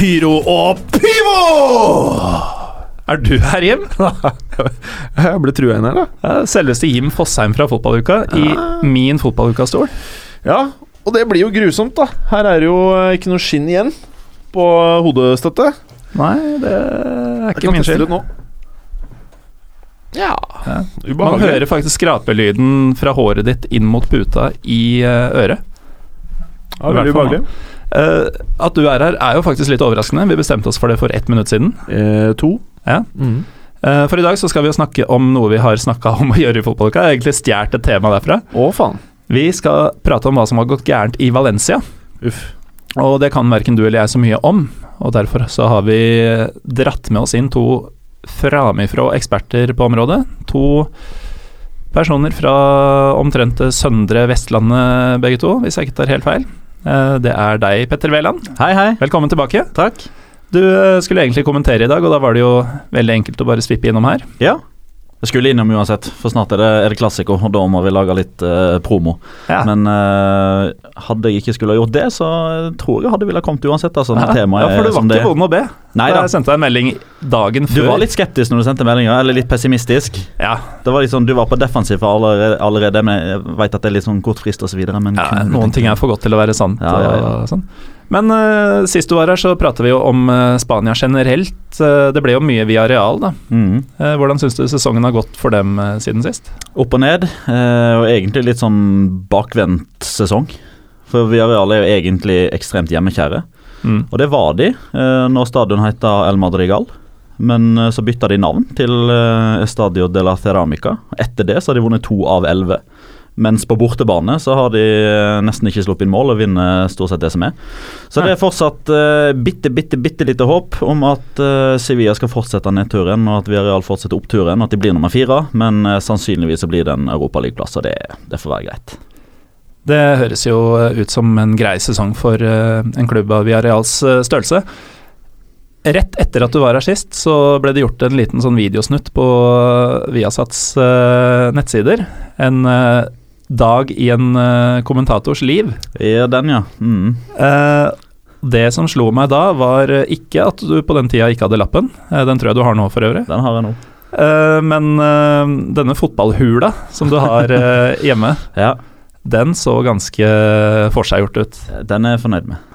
Pyro og Pivo! Er du her, Jim? Jeg ble trua inn her, da. Selveste Jim Fosheim fra fotballuka i min fotballukastol. Ja, og det blir jo grusomt, da. Her er det jo eh, ikke noe skinn igjen på hodestøtte. Nei, det er ikke min skyld. det. Ja, Ja. Man hører faktisk skrapelyden fra håret ditt inn mot puta i eh, øret. Ja, veldig er fall ubehagelig. Eh, at du er her, er jo faktisk litt overraskende. Vi bestemte oss for det for ett minutt siden. Eh, to. Ja. Mm. Eh, for i dag så skal vi jo snakke om noe vi har snakka om å gjøre i fotballuka. Egentlig stjålet et tema derfra. Å, faen. Vi skal prate om hva som har gått gærent i Valencia. Uff. Og det kan verken du eller jeg så mye om. Og derfor så har vi dratt med oss inn to framifrå eksperter på området. To personer fra omtrent søndre Vestlandet, begge to, hvis jeg ikke tar helt feil. Eh, Det er deg, Petter Wæland. Hei, hei. Velkommen tilbake. Takk. Du eh, skulle egentlig kommentere i dag, og da var det jo veldig enkelt å bare svippe innom her. Ja. Jeg skulle innom uansett, for snart er det, er det klassiko, og da må vi lage litt eh, promo. Ja. Men eh, hadde jeg ikke skulle ha gjort det, så tror jeg hadde ville kommet uansett. Altså, ja. temaet ja, for du var ikke vond å be. Nei Da. Jeg sendte deg en melding dagen før. Du var litt skeptisk når du sendte meldinga, eller litt pessimistisk. Ja, Det var litt sånn, Du var på defensiv allerede, allerede men jeg veit at det er litt sånn kort frist osv. Men ja, noen ting er for godt til å være sant. Ja, ja, ja. Og sånn. Men uh, sist du var her, så prata vi jo om uh, Spania generelt. Uh, det ble jo mye via Real, da. Mm. Hvordan syns du sesongen har gått for dem siden sist? Opp og ned, og egentlig litt sånn bakvendt sesong. For Villarreal er jo egentlig ekstremt hjemmekjære. Mm. Og det var de når stadion heter El Madrigal. Men så bytta de navn til Estadio de la Ceramica. Etter det så har de vunnet to av elleve. Mens på bortebane så har de eh, nesten ikke sluppet inn mål og vinner stort sett det som er. Så det er fortsatt uh, bitte, bitte, bitte lite håp om at uh, Sevilla skal fortsette nedturen, og at Villarreal fortsetter oppturen, og at de blir nummer fire. Men uh, sannsynligvis så blir det en europaligaplass, og det, det får være greit. Det høres jo ut som en grei sesong for en klubb av Villarreals størrelse. Rett etter at du var her sist, så ble det gjort en liten sånn videosnutt på Viasats nettsider. En dag i en uh, kommentators liv. Ja, den, ja. Mm. Uh, det som slo meg da, var eh, ikke at du på den tida ikke hadde lappen. Den tror jeg du har nå, for øvrig. Den har jeg nå. Uh, men uh, denne fotballhula som du har uh, hjemme, Ja, den så ganske forseggjort ut. den er jeg fornøyd med.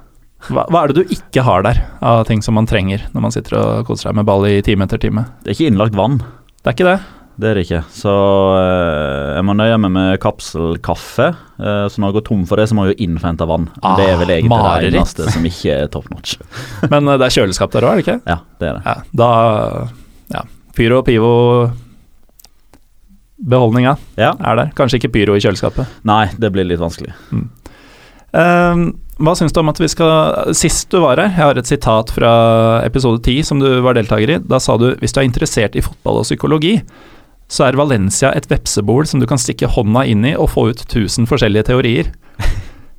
Hva, hva er det du ikke har der av ting som man trenger når man sitter og koser seg med ball i time etter time? Det er ikke innlagt vann. Det er ikke det. Det er det ikke. Så eh, jeg må nøye meg med kapselkaffe. Eh, så når jeg går tom for det, så må jeg jo innhente vann. Ah, det er vel egentlig mareritt. det eneste som ikke er top notch. Men eh, det er kjøleskap der òg, er det ikke? Ja, det er det. Ja, da Ja. Pyro og Pivo Beholdninga Ja. er der. Kanskje ikke pyro i kjøleskapet. Nei, det blir litt vanskelig. Eh, hva syns du om at vi skal Sist du var her, jeg har et sitat fra episode 10 som du var deltaker i. Da sa du hvis du er interessert i fotball og psykologi, så er Valencia et vepsebol som du kan stikke hånda inn i og få ut 1000 forskjellige teorier.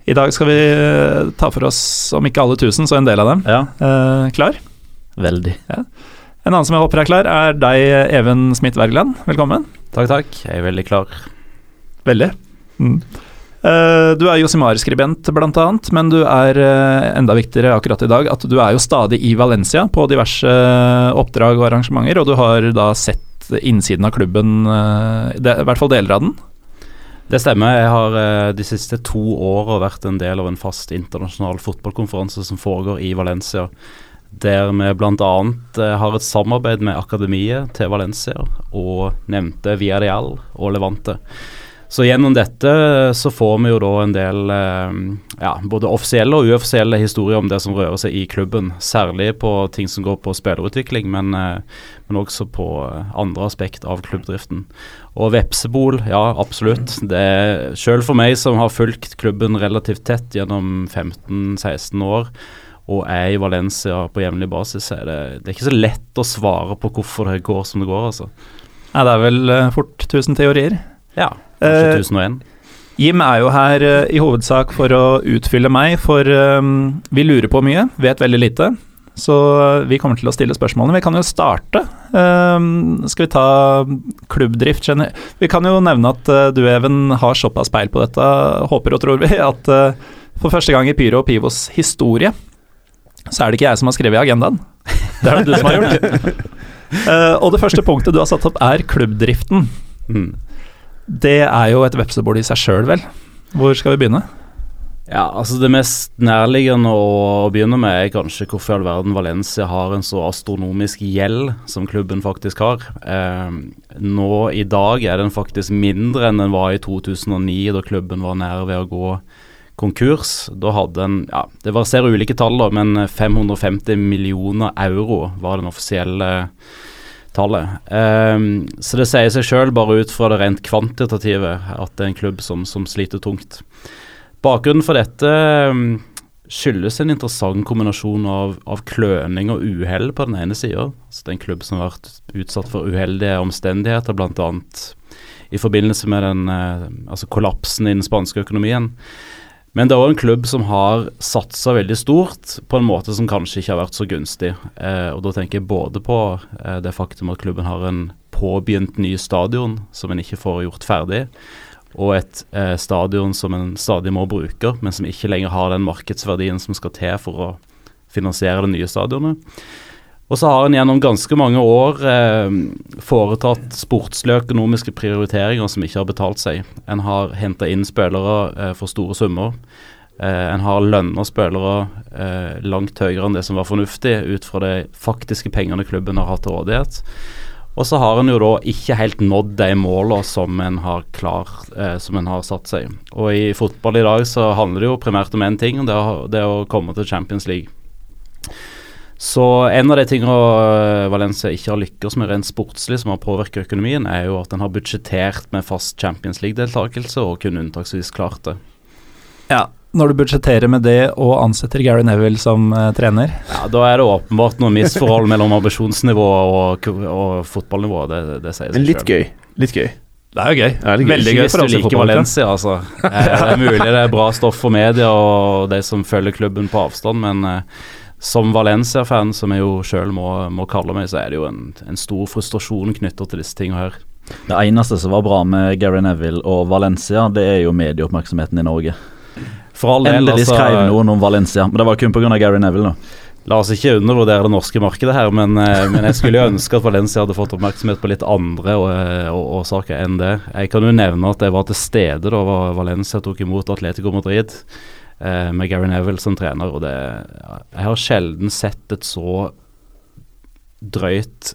I dag skal vi eh, ta for oss, om ikke alle 1000, så en del av dem. Ja, Eh, klar? veldig. En annen som jeg håper er klar, er deg, Even Smith Wergeland. Velkommen. Takk, takk. Jeg er veldig klar. Veldig. Mm. Eh, du er Josimar-skribent, blant annet, men du er eh, enda viktigere akkurat i dag at du er jo stadig i Valencia på diverse oppdrag og arrangementer, og du har da sett innsiden av klubben, eh, i hvert fall deler av den. Det stemmer. Jeg har eh, de siste to åra vært en del av en fast internasjonal fotballkonferanse som foregår i Valencia. Der vi bl.a. Uh, har et samarbeid med akademiet til Valencia og nevnte Villarreal og Levante. Så gjennom dette så får vi jo da en del eh, ja, både offisielle og uoffisielle historier om det som rører seg i klubben. Særlig på ting som går på spillerutvikling, men, eh, men også på eh, andre aspekt av klubbdriften. Og Vepsebol, ja absolutt. Det er Selv for meg som har fulgt klubben relativt tett gjennom 15-16 år, og er i Valencia på jevnlig basis, er det, det er ikke så lett å svare på hvorfor det går som det går, altså. Nei, det er vel eh, fort 1000 teorier. Ja, Eh, kanskje 1001. Jim er jo her uh, i hovedsak for å utfylle meg, for eh, vi lurer på mye, vet veldig lite. Så uh, vi kommer til å stille spørsmålene. Vi kan jo starte. Eh, skal vi ta klubbdrift Vi kan jo nevne at uh, du, Even, har såpass peil på dette, håper og tror vi, at eh, for første gang i Pyro og Pivos historie så er det ikke jeg som har skrevet i agendaen. Det er det du som har gjort. Eh, og det første punktet du har satt opp, er klubbdriften. Mm. Det er jo et vepsebol i seg sjøl, vel. Hvor skal vi begynne? Ja, altså Det mest nærliggende å begynne med er kanskje hvorfor i all verden Valencia har en så astronomisk gjeld som klubben faktisk har. Eh, nå i dag er den faktisk mindre enn den var i 2009, da klubben var nær ved å gå konkurs. Da hadde en ja, Det varserer ulike tall, da, men 550 millioner euro var den offisielle tallet. Um, så det sier seg sjøl, bare ut fra det rent kvantitative, at det er en klubb som, som sliter tungt. Bakgrunnen for dette um, skyldes en interessant kombinasjon av, av kløning og uhell på den ene sida. Altså det er en klubb som har vært utsatt for uheldige omstendigheter, bl.a. i forbindelse med den, eh, altså kollapsen i den spanske økonomien. Men det er òg en klubb som har satsa veldig stort på en måte som kanskje ikke har vært så gunstig. Eh, og Da tenker jeg både på eh, det faktum at klubben har en påbegynt ny stadion som en ikke får gjort ferdig og et eh, stadion som en stadig må bruke, men som ikke lenger har den markedsverdien som skal til for å finansiere det nye stadionet. Og så har en gjennom ganske mange år eh, foretatt sportslige økonomiske prioriteringer som ikke har betalt seg. En har henta inn spillere eh, for store summer. Eh, en har lønna spillere eh, langt høyere enn det som var fornuftig, ut fra de faktiske pengene klubben har hatt til rådighet. Og så har en jo da ikke helt nådd de målene som en har eh, som en har satt seg. Og i fotball i dag så handler det jo primært om én ting, det det er å komme til Champions League. Så en av de tingene eh, Valencia ikke har lykkes med rent sportslig, som har påvirket økonomien, er jo at en har budsjettert med fast Champions League-deltakelse og kun unntaksvis klart det. Ja, når du budsjetterer med det og ansetter Gary Neville som uh, trener? Ja, Da er det åpenbart noe misforhold mellom ambisjonsnivå og, og fotballnivå. Det, det sier seg Men litt selv. gøy. Litt gøy. Det er jo gøy. Ja, det er gøy. Veldig gøy Hvis for du liker. Valencia, altså. Eh, Det er mulig det er bra stoff for media og de som følger klubben på avstand, men eh, som Valencia-fan, som jeg jo sjøl må, må kalle meg, så er det jo en, en stor frustrasjon knytta til disse tingene her. Det eneste som var bra med Gary Neville og Valencia, det er jo medieoppmerksomheten i Norge. Del, Endelig altså, skrev noen om Valencia, men det var kun pga. Gary Neville. da. La oss ikke undervurdere det norske markedet her, men, eh, men jeg skulle jo ønske at Valencia hadde fått oppmerksomhet på litt andre eh, årsaker enn det. Jeg kan jo nevne at jeg var til stede da Valencia tok imot Atletico Madrid eh, med Gary Neville som trener, og det Jeg har sjelden sett et så drøyt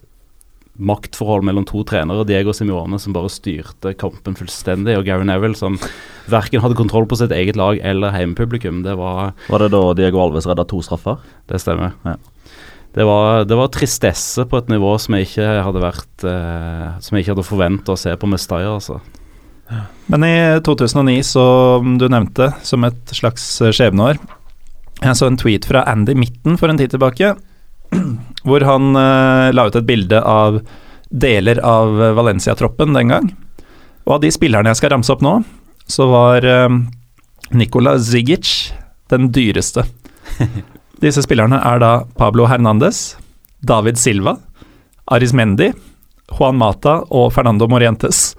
maktforhold mellom to trenere. Diego Simione som bare styrte kampen fullstendig, og Gary Neville som verken hadde kontroll på sitt eget lag eller heimepublikum. Det var Var det da Diego Alves redda to straffer? det stemmer. Ja. Det, var, det var tristesse på et nivå som jeg ikke hadde vært eh, Som jeg ikke hadde forventa å se på Mestaya, altså. Men i 2009, som du nevnte, som et slags skjebneår Jeg så en tweet fra Andy Mitten for en tid tilbake, hvor han eh, la ut et bilde av deler av Valencia-troppen den gang. Og av de spillerne jeg skal ramse opp nå, så var eh, Nikola Zigic den dyreste. Disse spillerne er da Pablo Hernandez, David Silva, Arismendi, Juan Mata og Fernando Morientes.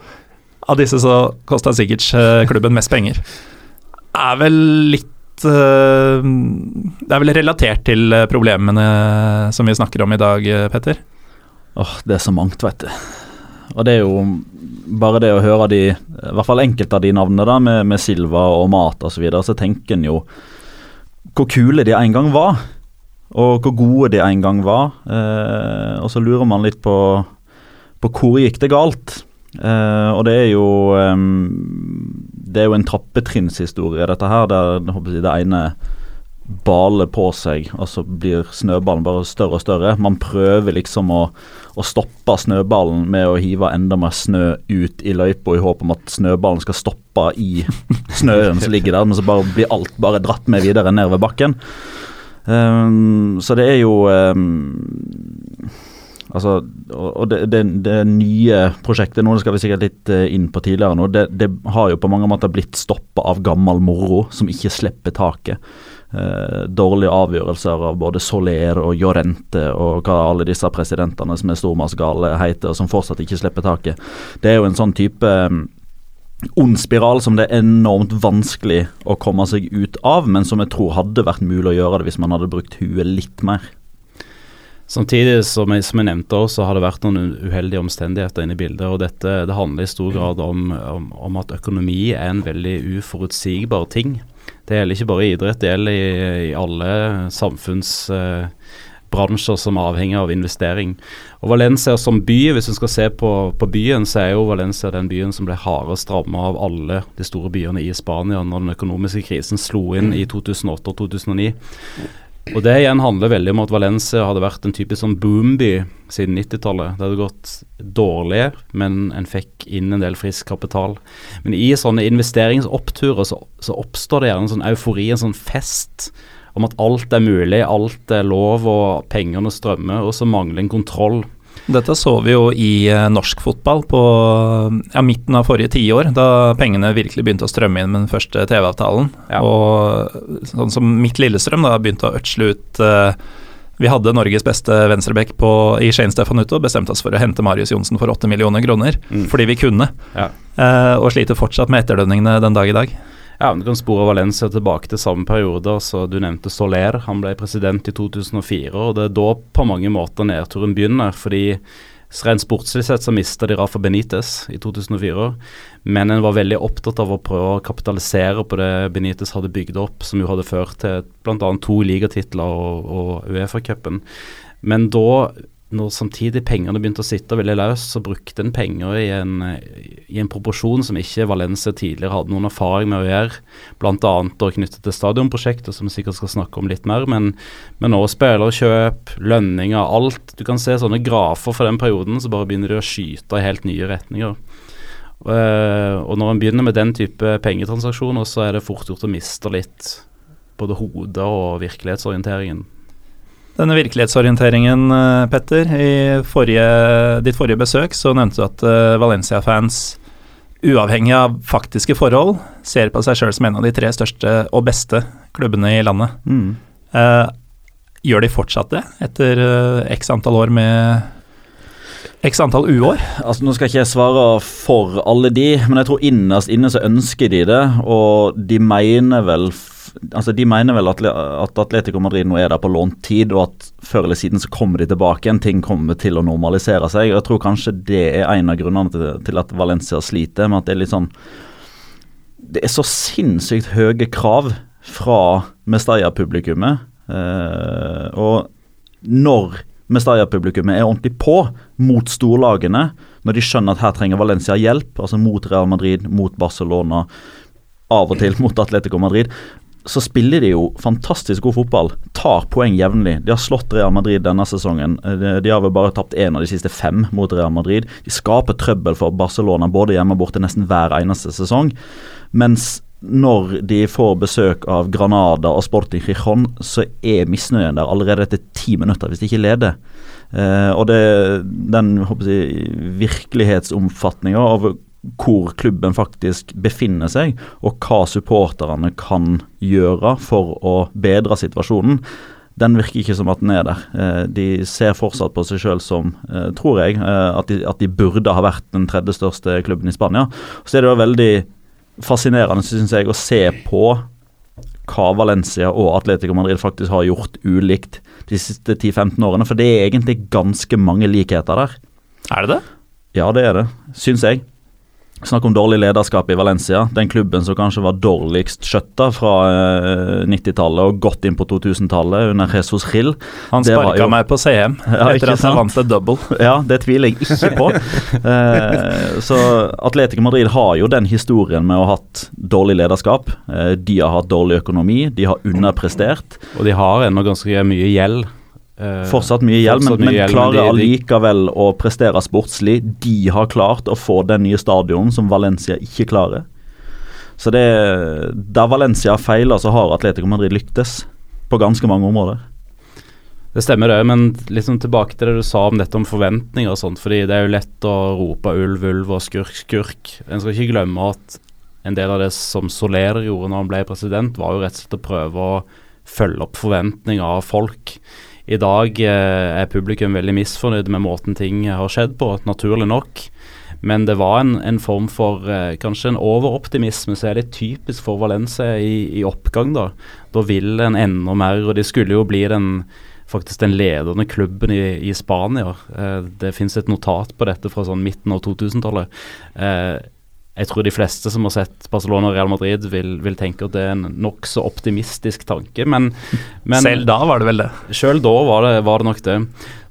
Av disse så kosta Zigic eh, klubben mest penger. Er vel litt eh, Det er vel relatert til eh, problemene som vi snakker om i dag, Petter? Åh, det er så mangt, vet du. Og det er jo bare det å høre de, i hvert fall enkelte av de navnene da, med, med Silva og Mat osv., så, videre, så tenker en jo hvor kule de en gang var, og hvor gode de en gang var. Eh, og så lurer man litt på, på hvor gikk det galt. Eh, og det er jo um, Det er jo en trappetrinnshistorie, dette her, der jeg det ene baler på seg, og så blir snøballen bare større og større. Man prøver liksom å, å stoppe snøballen med å hive enda mer snø ut i løypa i håp om at snøballen skal stoppe i snøen som ligger der, men så bare blir alt bare dratt med videre nedover bakken. Um, så det er jo ehm, Altså, og det, det, det nye prosjektet, nå skal vi sikkert litt eh, inn på tidligere nå, det, det har jo på mange måter blitt stoppa av gammel moro som ikke slipper taket. Eh, dårlige avgjørelser av både Soler og Llorente og hva alle disse presidentene som er stormannsgale heter, og som fortsatt ikke slipper taket. Det er jo en sånn type ond spiral som det er enormt vanskelig å komme seg ut av, men som jeg tror hadde vært mulig å gjøre det hvis man hadde brukt huet litt mer. Samtidig som jeg, som jeg nevnte også, så har det vært noen uheldige omstendigheter inne i bildet. og dette, Det handler i stor grad om, om, om at økonomi er en veldig uforutsigbar ting. Det gjelder ikke bare i idrett, det gjelder i, i alle samfunnsbransjer eh, som er avhengig av investering. Og Valencia som by, hvis vi skal se på, på, byen, så er jo Valencia den byen som ble hardest rammet av alle de store byene i Spania når den økonomiske krisen slo inn i 2008 og 2009. Og Det igjen handler veldig om at Valencia hadde vært en typisk sånn boomby siden 90-tallet. Det hadde gått dårlig, men en fikk inn en del frisk kapital. Men i sånne investeringsoppturer så, så oppstår det gjerne en sånn eufori, en sånn fest om at alt er mulig, alt er lov og pengene strømmer, og så mangler en kontroll. Dette så vi jo i eh, norsk fotball på ja, midten av forrige tiår, da pengene virkelig begynte å strømme inn med den første TV-avtalen. Ja. Og sånn som mitt Lillestrøm da begynte å ødsle ut uh, Vi hadde Norges beste venstreback i Shane Stefanuto bestemte oss for å hente Marius Johnsen for 8 millioner kroner, mm. fordi vi kunne. Ja. Uh, og sliter fortsatt med etterdønningene den dag i dag. Ja, Du kan spore Valencia tilbake til samme periode. altså Du nevnte Soler. Han ble president i 2004. og Det er da på mange måter nedturen begynner. fordi Rent sportslig sett så mista de Rafa Benitez i 2004, men en var veldig opptatt av å prøve å kapitalisere på det Benitez hadde bygd opp, som jo hadde ført til bl.a. to ligatitler og, og Uefa-cupen. Men da når samtidig pengene begynte å sitte veldig løst, så brukte en penger i en, i en, proporsjon som ikke Valencia tidligere hadde noen erfaring med å gjøre. Bl.a. knyttet til stadionprosjektet, som vi sikkert skal snakke om litt mer. Men, men også spillerkjøp, lønninger, alt. Du kan se sånne grafer for den perioden, så bare begynner de å skyte i helt nye retninger. Uh, og når en begynner med den type pengetransaksjoner, så er det fort gjort å miste litt både hodet og virkelighetsorienteringen. Denne virkelighetsorienteringen, eh, Petter. I forrige, ditt forrige besøk så nevnte du at uh, Valencia-fans, uavhengig av faktiske forhold, ser på seg sjøl som en av de tre største og beste klubbene i landet. Mm. Uh, gjør de fortsatt det, etter uh, x antall år med X antall uår? Altså, nå skal ikke jeg svare for alle de, men jeg tror innerst inne så ønsker de det. Og de mener vel altså De mener vel at, at Atletico Madrid nå er der på lånt tid, og at før eller siden så kommer de tilbake igjen. Ting kommer til å normalisere seg. og Jeg tror kanskje det er en av grunnene til, til at Valencia sliter med at det er litt sånn Det er så sinnssykt høye krav fra Mestalla-publikummet. Eh, og når Mestalla-publikummet er ordentlig på mot storlagene, når de skjønner at her trenger Valencia hjelp, altså mot Real Madrid, mot Barcelona, av og til mot Atletico Madrid, så spiller de jo fantastisk god fotball. Tar poeng jevnlig. De har slått Real Madrid denne sesongen. De, de har vel bare tapt én av de siste fem mot Real Madrid. De skaper trøbbel for Barcelona både hjemme og borte nesten hver eneste sesong. Mens når de får besøk av Granada og Sporting Gijon, så er misnøyen der allerede etter ti minutter, hvis de ikke leder. Eh, og det, den jeg, virkelighetsomfatninga av hvor klubben faktisk befinner seg, og hva supporterne kan gjøre for å bedre situasjonen, den virker ikke som at den er der. Eh, de ser fortsatt på seg sjøl som, eh, tror jeg, eh, at de, at de, burde ha vært den tredje største klubben i Spania. Så er det jo veldig fascinerende, syns jeg, å se på hva Valencia og Atletico Madrid faktisk har gjort ulikt de siste 10-15 årene. For det er egentlig ganske mange likheter der. Er det det? Ja, det er det, syns jeg. Snakk om dårlig lederskap i Valencia. Den klubben som kanskje var dårligst skjøtta fra eh, 90-tallet og godt inn på 2000-tallet under Jesus Gil. Han sparka meg på CM ja, etter at han vant et double. Ja, det tviler jeg ikke på. eh, så Atletico Madrid har jo den historien med å ha hatt dårlig lederskap. Eh, de har hatt dårlig økonomi, de har underprestert. Og de har ennå ganske mye gjeld. Uh, fortsatt mye gjeld, men, men klarer allikevel å prestere sportslig. De har klart å få den nye stadionen som Valencia ikke klarer. Så det Der Valencia feiler, så har Atletico Madrid lyktes på ganske mange områder. Det stemmer det, men liksom tilbake til det du sa om dette om forventninger og sånt. fordi det er jo lett å rope ulv, ulv og skurk, skurk. En skal ikke glemme at en del av det som Soler gjorde når han ble president, var jo rett og slett å prøve å følge opp forventninger av folk. I dag eh, er publikum veldig misfornøyd med måten ting har skjedd på, naturlig nok. Men det var en, en form for eh, kanskje en overoptimisme som er litt typisk for Valencia i, i oppgang. Da Da vil en enda mer, og de skulle jo bli den faktisk den ledende klubben i, i Spania. Eh, det finnes et notat på dette fra sånn midten av 2000-tallet. Eh, jeg tror de fleste som har sett Barcelona og Real Madrid, vil, vil tenke at det er en nokså optimistisk tanke, men, men Selv da var det vel det. Selv da var det, var det nok det.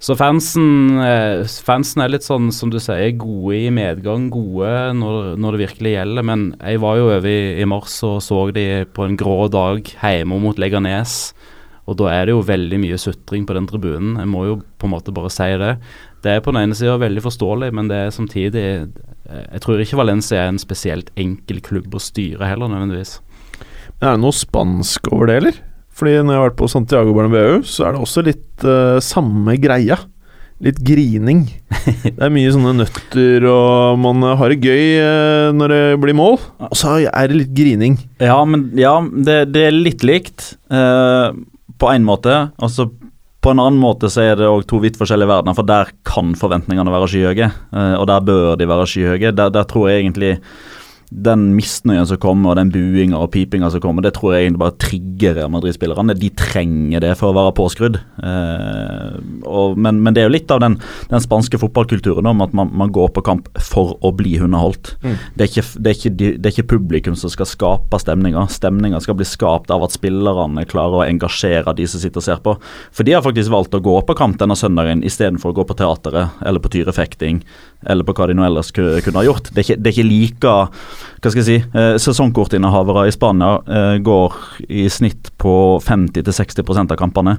Så fansen, eh, fansen er litt sånn, som du sier, gode i medgang, gode når, når det virkelig gjelder. Men jeg var jo over i, i mars og så de på en grå dag hjemme mot Leganes. Og da er det jo veldig mye sutring på den tribunen. Jeg må jo på en måte bare si det. Det er på den ene sida veldig forståelig, men det er samtidig eh, Jeg tror ikke Valencia er en spesielt enkel klubb å styre heller, nødvendigvis. Men Er det noe spansk over det, eller? Fordi når jeg har vært på Santiago Bernabeu, så er det også litt uh, samme greia. Litt grining. Det er mye sånne nøtter, og man har det gøy uh, når det blir mål. Og så er det litt grining. Ja, men ja, det, det er litt likt uh, på én måte. Altså på en annen måte så er det òg to vidt forskjellige verdener, for der kan forventningene være skyhøye. Uh, og der bør de være skyhøye. Der, der tror jeg egentlig den misnøyen som kommer, og den buinga og pipinga som kommer, det tror jeg egentlig bare trigger Real Madrid-spillerne. De trenger det for å være påskrudd. Eh, og, men, men, det er jo litt av den, den spanske fotballkulturen om at man, man, går på kamp for å bli underholdt. Mm. Det, er ikke, det, er ikke, det, er ikke, publikum som skal skape stemninga. Stemninga skal bli skapt av at spillerne klarer å engasjere de som sitter og ser på. For de har faktisk valgt å gå på kamp denne søndagen istedenfor å gå på teateret eller på tyrefekting eller på hva de nå ellers kunne ha gjort. Det er ikke, det er ikke like hva skal jeg si, eh, Sesongkortinnehavere i Spania eh, går i snitt på 50-60 av kampene.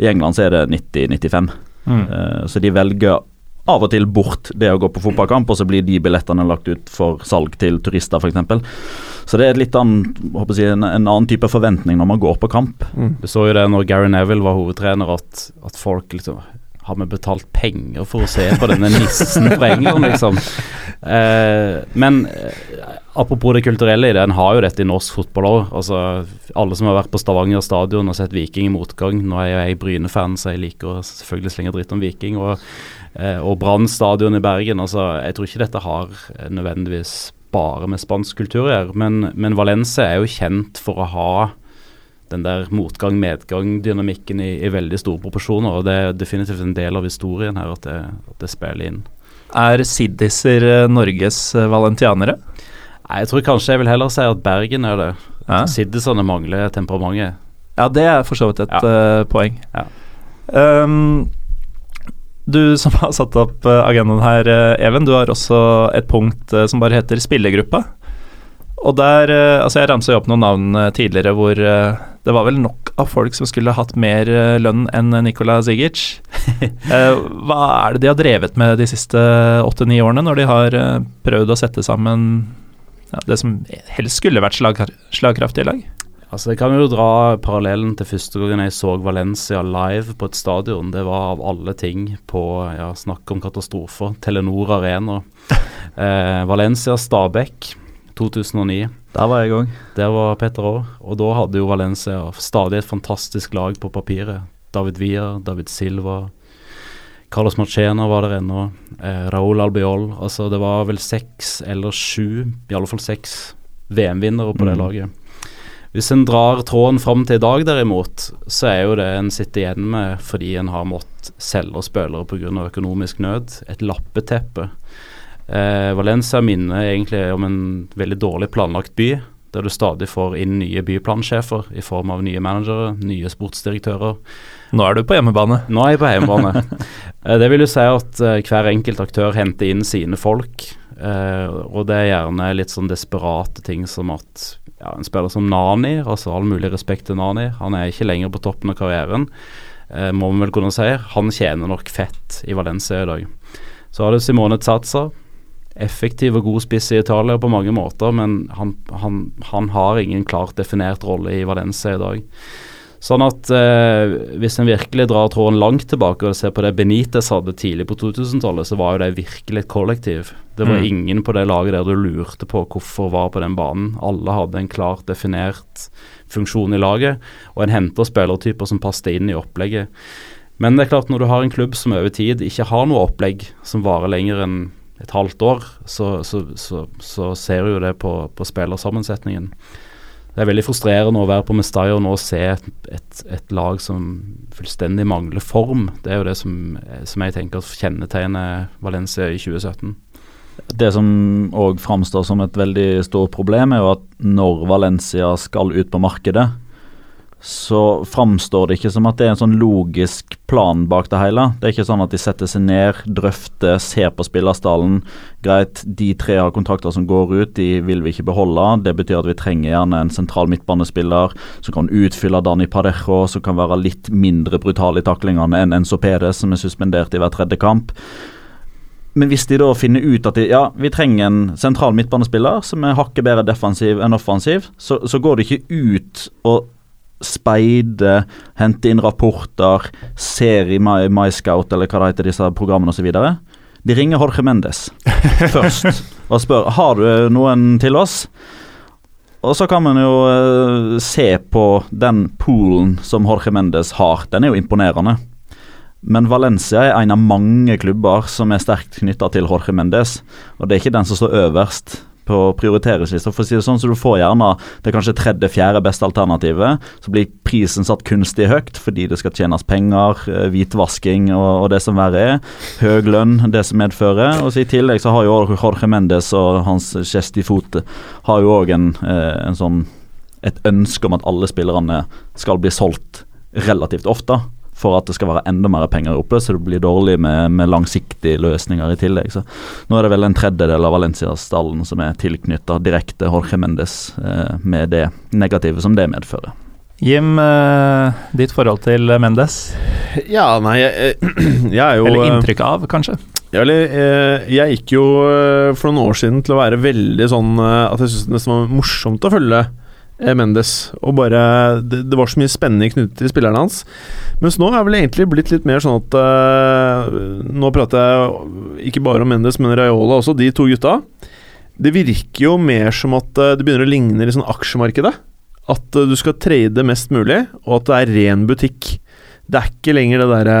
I England så er det 90-95. Mm. Eh, så de velger av og til bort det å gå på fotballkamp, og så blir de billettene lagt ut for salg til turister f.eks. Så det er litt annen, jeg, en, en, annen type forventning når man går på kamp. Mm. Du så jo det når Gary Neville var hovedtrener, at, at folk liksom har vi betalt penger for å se på denne nissen fra England, liksom? Eh, men eh, apropos det kulturelle i det, en har jo dette i norsk fotball òg. Altså, alle som har vært på Stavanger stadion og sett Viking i motgang Nå er jeg Bryne-fan, så jeg liker å selvfølgelig slenge dritt om Viking. Og, eh, og Brann stadion i Bergen. Altså, jeg tror ikke dette har nødvendigvis bare med spansk kultur å gjøre, men, men Valencia er jo kjent for å ha den der motgang-medgang-dynamikken i, i, veldig store proporsjoner. og Det er definitivt en del av historien her at det, at det spiller inn. Er Siddiser eh, Norges eh, valentianere? Nei, Jeg tror kanskje jeg vil heller si at Bergen er det. Ja. Siddisene mangler temperamentet. Ja, det er for så vidt et ja. uh, poeng. Ja. Um, du som har satt opp agendaen her, Even, du har også et punkt som bare heter spillergruppa. Og der Altså, jeg ramsa opp noen navn tidligere hvor det var vel nok av folk som skulle hatt mer eh, lønn enn Nikola Zigic. Eh, hva er det de har drevet med de siste åtte-ni årene, når de har eh, prøvd å sette sammen ja, det som helst skulle vært slag, slagkraftige lag? Altså Jeg kan jo dra parallellen til første gangen jeg så Valencia live på et stadion. Det var av alle ting på ja, snakk om katastrofer. Telenor Arena. Eh, Valencia Stabæk 2009. Der var jeg òg. Der var Petter òg. Og da hadde jo Valencia stadig et fantastisk lag på papiret. David Villa, David Silva, Carlos Marchena var der ennå. Eh, Raúl Albiol. Altså det var vel seks eller sju, i alle fall seks VM-vinnere på det mm. laget. Hvis en drar tråden fram til i dag, derimot, så er jo det en sitter igjen med fordi en har måttet selge spillere pga. økonomisk nød. Et lappeteppe Eh, Valencia minner egentlig om en veldig dårlig planlagt by, der du stadig får inn nye byplansjefer i form av nye managere, nye sportsdirektører. Nå er du på hjemmebane. Nå er jeg på hjemmebane. eh, det vil jo si at eh, hver enkelt aktør henter inn sine folk, eh, og det er gjerne litt sånn desperate ting som at ja, en spiller som Nani, altså all mulig respekt til Nani, han er ikke lenger på toppen av karrieren, eh, må vi vel kunne si. Han tjener nok fett i Valencia i dag. Så har du Simone Tsatsa, effektiv og god spiss i Italia på mange måter, men han, han, han har ingen klart definert rolle i Valencia i dag. Sånn at eh, hvis en virkelig drar tråden langt tilbake og ser på det Benitez hadde tidlig på 2000-tallet, så var jo det virkelig et kollektiv. Det var mm. ingen på det laget der du lurte på hvorfor var på den banen. Alle hadde en klart definert funksjon i laget, og en henter spillertyper som passet inn i opplegget. Men det er klart når du har en klubb som over tid ikke har noe opplegg som varer lenger enn et halvt år, så, så, så, så ser du jo det på, på spillersammensetningen. Det er veldig frustrerende å være på Mestalla nå og se et, et, et, lag som fullstendig mangler form. Det er jo det som, som jeg tenker kjennetegner Valencia i 2017. Det som òg framstår som et veldig stort problem, er jo at når Valencia skal ut på markedet, så framstår det ikke som at det er en sånn logisk plan bak det hele. Det er ikke sånn at de setter seg ned, drøfter, ser på spillerstallen. Greit, de tre har kontrakter som går ut, de vil vi ikke beholde. Det betyr at vi trenger gjerne en sentral midtbanespiller som kan utfylle Dani Padejo, som kan være litt mindre brutal i taklingene enn Enzo Pedes, som er suspendert i hver tredje kamp. Men hvis de da finner ut at de, ja, vi trenger en sentral midtbanespiller som er hakket bedre defensiv enn offensiv, så, så går det ikke ut og speide, hente inn rapporter, ser i My, MyScout eller hva det heter, disse programmene osv. De ringer Jorge Mendes først og spør har du noen til oss. Og så kan man jo uh, se på den poolen som Jorge Mendes har. Den er jo imponerende. Men Valencia er en av mange klubber som er sterkt knytta til Jorge Mendes. Og det er ikke den som står øverst på prioriteringslista. For å si det sånn, så du får gjerne det kanskje tredje-fjerde beste alternativet. Så blir prisen satt kunstig høyt fordi det skal tjenes penger, eh, hvitvasking og, og det som verre er. Høy lønn, det som medfører. Og så I tillegg så har jo Jorge Mendes og hans Chesti i fot har jo òg en, eh, en sånn et ønske om at alle spillerne skal bli solgt relativt ofte for at det skal være enda mer penger oppe, så det blir dårlig med, med langsiktige løsninger i tillegg. Så nå er det vel en tredjedel av Valencia-stallen som er tilknytta direkte Jorge Mendes, eh, med det negative som det medfører. Jim, eh, ditt forhold til Mendes? Ja, nei, jeg, jeg er jo Eller inntrykk av, kanskje? Ja, eller, eh, jeg gikk jo eh, for noen år siden til å være veldig sånn eh, at jeg syntes det nesten var morsomt å følge Eh, Mendes. Og bare det, det, var så mye spennende knyttet til spillerne hans. Mens nå er vel egentlig blitt litt mer sånn at uh, Nå prater jeg ikke bare om Mendes, men Raiola også, de to gutta. Det virker jo mer som at uh, det begynner å ligne i sånn aksjemarkedet. At uh, du skal trade mest mulig, og at det er ren butikk. Det er ikke lenger det derre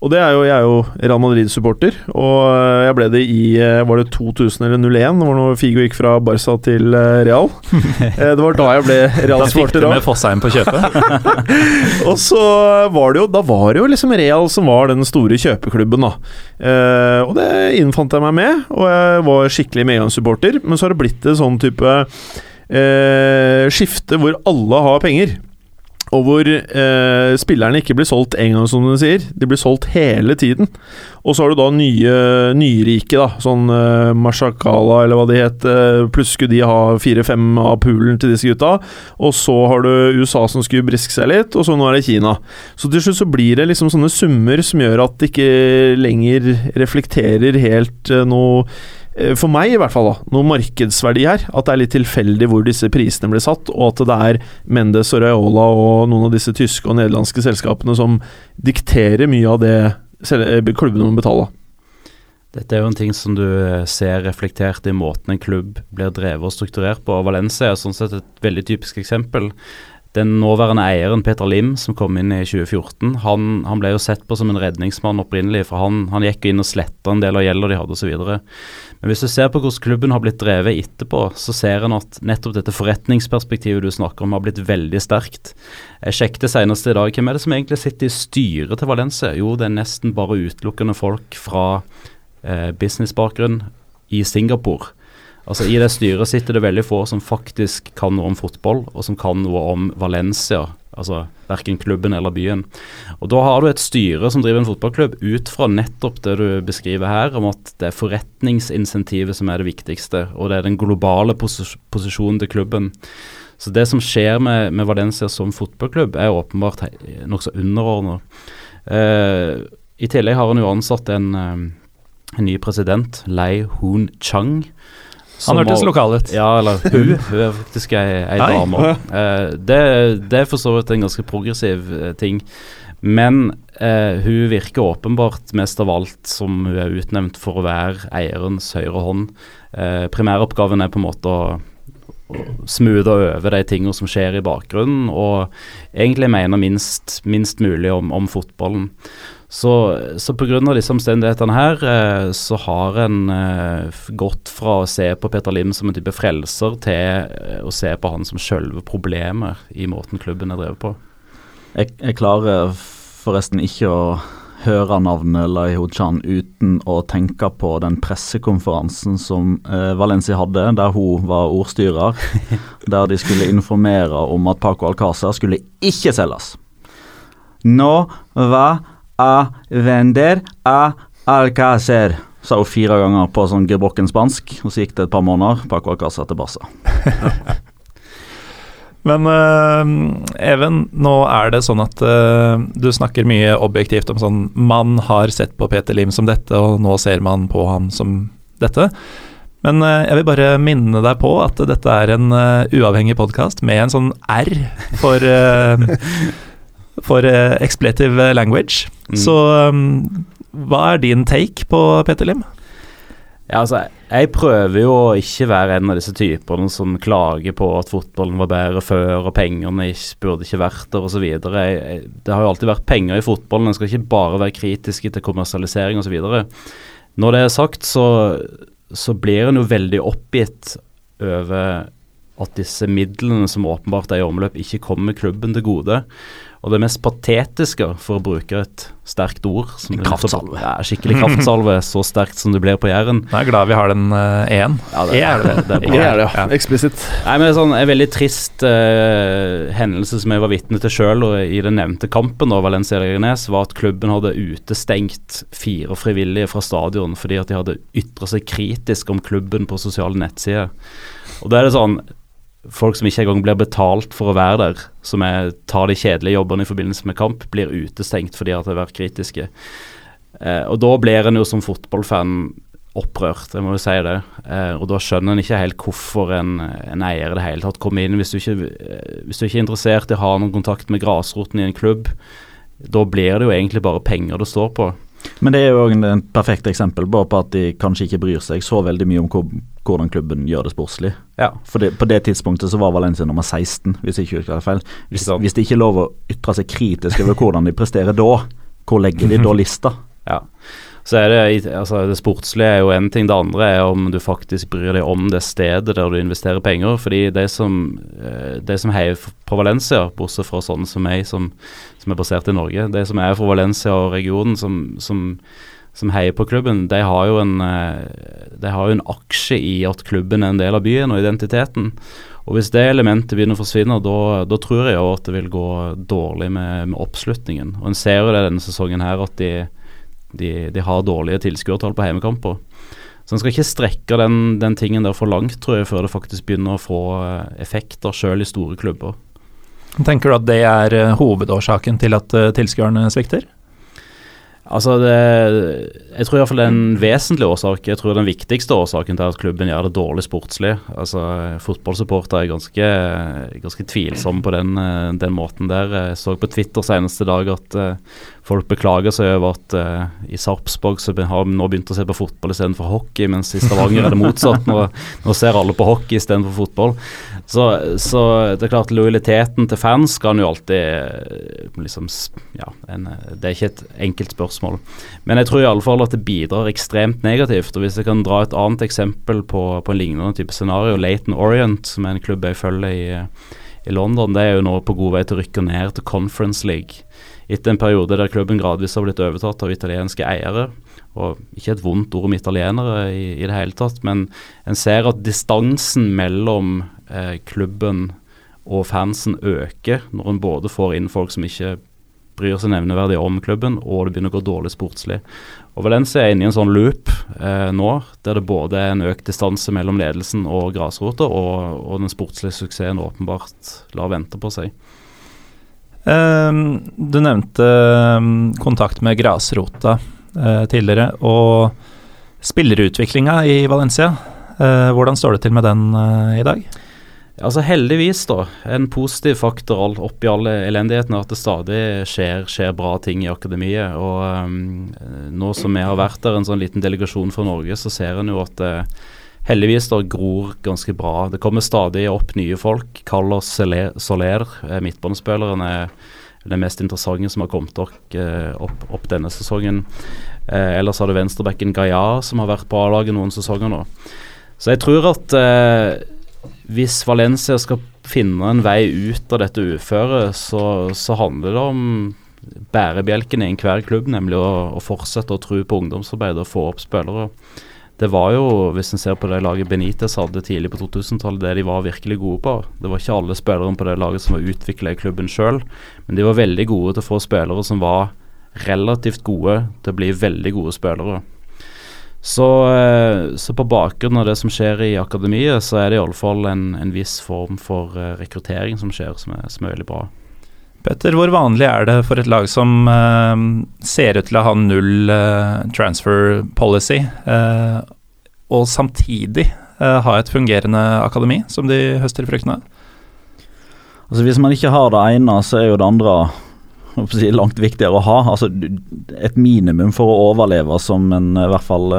og det er jo, jeg er jo Real Madrid-supporter, og eh, jeg ble det i eh, Var det 2000 eller 01? Hvor når Figo gikk fra Barca til eh, Real. Det var da jeg ble Real-supporter. Da fikk du med Fossheim på kjøpet? og så var det jo Da var det jo liksom Real som var den store kjøpeklubben, da. og det innfant jeg meg med, og jeg var skikkelig medgangssupporter. Men så har det blitt en sånn type eh, skifte hvor alle har penger. Og hvor eh, spillerne ikke blir solgt én gang, som du sier. De blir solgt hele tiden. Og så har du da nye nyrike, da. Sånn eh, Mashakala, eller hva de het. Eh, pluss skulle de ha fire-fem av poolen til disse gutta. Og så har du USA som skulle briske seg litt, og så nå er det Kina. Så til slutt så blir det liksom sånne summer som gjør at det ikke lenger reflekterer helt eh, noe for meg i hvert fall, da, noe markedsverdi her. At det er litt tilfeldig hvor disse prisene blir satt, og at det er Mendes og Raiola og noen av disse tyske og nederlandske selskapene som dikterer mye av det eh, klubbene må betale. Dette er jo en ting som du eh, ser reflektert i måten en klubb blir drevet og strukturert på. Valencia er sånn sett et veldig typisk eksempel. Den nåværende eieren, Peter Lim, som kom inn i 2014, han, han ble jo sett på som en redningsmann opprinnelig. For han, han gikk inn og sletta en del av gjelda de hadde osv. Men hvis du ser på hvordan klubben har blitt drevet etterpå, så ser en at nettopp dette forretningsperspektivet du snakker om, har blitt veldig sterkt. Jeg sjekket senest i dag. Hvem er det som egentlig sitter i styret til Valencia? Jo, det er nesten bare utelukkende folk fra eh, businessbakgrunn i Singapore. Altså I det styret sitter det veldig få som faktisk kan noe om fotball, og som kan noe om Valencia. Altså verken klubben eller byen. Og Da har du et styre som driver en fotballklubb ut fra nettopp det du beskriver her, om at det er forretningsinsentivet som er det viktigste, og det er den globale pos posisjonen til klubben. Så det som skjer med, med Valencia som fotballklubb, er åpenbart nokså underordna. Uh, I tillegg har han jo ansatt en, uh, en ny president, Lei Hun Chang han hørtes lokal ut. Ja, eller hun. Hun er faktisk ei, ei dame. Uh, det, det, er for så vidt en ganske progressiv uh, ting. Men uh, hun virker åpenbart mest av alt som hun er utnevnt for å være eierens høyre hånd. primæroppgaven er på en måte å smoothe over de tingene som skjer i bakgrunnen, og egentlig mener minst, minst mulig om, om fotballen. Så, så pga. disse omstendighetene her, eh, så har en eh, gått fra å se på Peter Lim som en type frelser, til eh, å se på han som sjølve problemet i måten klubben er drevet på. Jeg, jeg klarer forresten ikke å høre navnet Lai Ho-chan uten å tenke på den pressekonferansen som eh, Valencia hadde, der hun var ordstyrer. der de skulle informere om at Paco Alcázar skulle ikke selges. Nå va a vender a Alcácer, sa hun fire ganger på sånn gebrokken spansk. Og så gikk det et par måneder. Paco Alcázar til Barca. Men uh, Even, nå er det sånn at uh, du snakker mye objektivt om sånn Man har sett på Peter Lim som dette, og nå ser man på ham som dette. Men uh, jeg vil bare minne deg på at dette er en uavhengig podkast med en sånn R for For expletive language. Mm. Så um, hva er din take på Peter Lim? Ja, altså, jeg prøver jo å ikke være en av disse typene som klager på at fotballen var bedre før, og pengene ikke, burde ikke vært der, osv. Det har jo alltid vært penger i fotballen, en skal ikke bare være kritisk til kommersialisering osv. Når det er sagt, så, så blir en jo veldig oppgitt over at disse midlene som åpenbart er i omløp, ikke kommer klubben til gode. Og det mest patetiske, for å bruke et sterkt ord En kraftsalve. Ja, skikkelig kraftsalve, så sterkt som det blir på Jæren. Jeg er glad vi har den én. Uh, ja, det, er det. Det er, det er det, ja. Eksplisitt. Nei, men sånn, En veldig trist uh, hendelse som jeg var vitne til sjøl i den nevnte kampen, da, Valencia Leganes, var at klubben hadde utestengt fire frivillige fra stadion fordi at de hadde ytra seg kritisk om klubben på sosiale nettsider. Og da er det sånn folk som ikke engang blir betalt for å være der, som er, tar de kjedelige jobbene i forbindelse med kamp, blir utestengt fordi at de har vært kritiske. Eh, og da blir en jo som fotballfan opprørt, jeg må jo si det. Eh, og da skjønner en ikke helt hvorfor en, en eier i det hele tatt kommer inn. Hvis du, ikke, eh, hvis du ikke er interessert i å ha noen kontakt med grasroten i en klubb, da blir det jo egentlig bare penger det står på. Men det er jo et perfekt eksempel på at de kanskje ikke bryr seg så veldig mye om hvordan klubben gjør det sportslig. Ja. For det, På det tidspunktet så var Valencia nummer 16, hvis ikke husker feil. Hvis, hvis det ikke er lov å ytre seg kritisk over hvordan de presterer da, hvor legger de da lista? Ja. Så er det, altså det sportslige er jo én ting, det andre er om du faktisk bryr deg om det stedet der du investerer penger. Fordi de som, eh, de som heier på Valencia, bortsett fra sånne som meg, som, som, er basert i Norge, de som er fra Valencia og regionen, som, som som heier på klubben, de har, jo en, eh, de har jo en aksje i at klubben er en del av byen og identiteten. Og Hvis det elementet begynner å forsvinne, da tror jeg jo at det vil gå dårlig med, med oppslutningen. Og En ser jo det denne sesongen her at de, de, de har dårlige tilskuertall på hjemmekamper. Så En skal ikke strekke den, den, tingen der for langt, tror jeg, før det faktisk begynner å få eh, effekter, selv i store klubber. Tenker du at det er eh, hovedårsaken til at tilskuerne svikter? Altså det, jeg tror iallfall det er en vesentlig årsak. Jeg tror den viktigste årsaken til at klubben gjør det dårlig sportslig. Altså Fotballsupportere er ganske, ganske tvilsomme på den, den, måten der. Jeg så på Twitter seneste dag at folk beklager seg over at uh, i Sarpsborg så har vi nå begynt å se på fotball istedenfor hockey, mens i Stavanger er det motsatt. Nå, nå ser alle på hockey istedenfor fotball. Så, så, det er klart lojaliteten til fans kan jo alltid eh, liksom Ja, en, det er ikke et enkelt spørsmål. Men jeg tror i alle fall at det bidrar ekstremt negativt. og Hvis jeg kan dra et annet eksempel på, på en lignende type scenario, Laton Orient, som er en klubb jeg følger i, i London, det er jo nå på god vei til å rykke ned til Conference League. Etter en periode der klubben gradvis har blitt overtatt av italienske eiere. Og ikke et vondt ord om italienere i, i det hele tatt, men en ser at distansen mellom eh, klubben og fansen øker når en både får inn folk som ikke bryr seg nevneverdig om klubben, og det begynner å gå dårlig sportslig. Og Valencia er inne i en sånn loop eh, nå, der det både er en økt distanse mellom ledelsen og grasrota, og, og, den sportslige suksessen åpenbart lar vente på seg. Um, du nevnte um, kontakt med grasrota uh, tidligere, og spillerutviklinga i Valencia. Uh, hvordan står det til med den uh, i dag? Altså Heldigvis, da. En positiv faktor oppi alle elendigheten er at det stadig skjer, skjer, bra ting i akademiet. Og um, nå som vi har vært der, en sånn liten delegasjon fra Norge, så ser en jo at det, heldigvis da gror ganske bra. Det kommer stadig opp nye folk. Carlos Soler, eh, midtbanespilleren, er den mest interessante som har kommet opp, eh, opp, denne sesongen. Eh, ellers har du venstrebacken Gaia, som har vært på A-laget noen sesonger nå. Så jeg tror at eh, hvis Valencia skal finne en vei ut av dette uføret, så, så handler det om bærebjelken i enhver klubb, nemlig å, å fortsette å tro på ungdomsarbeidet og få opp spillere. Det var jo, hvis en ser på det laget Benitez hadde tidlig på 2000-tallet, det de var virkelig gode på. Det var ikke alle spillerne på det laget som var utvikla i klubben sjøl, men de var veldig gode til å få spillere som var relativt gode til å bli veldig gode spillere. Så, eh, så på bakgrunn av det som skjer i akademiet, så er det iallfall en, en viss form for uh, rekruttering som skjer, som er, som er, veldig bra. Petter, hvor vanlig er det for et lag som uh, ser ut til å ha null uh, transfer policy, og samtidig ha et fungerende akademi som de høster fruktene av? Altså Hvis man ikke har det ene, så er jo det andre langt viktigere å ha. Altså, et minimum for å overleve som en i hvert fall,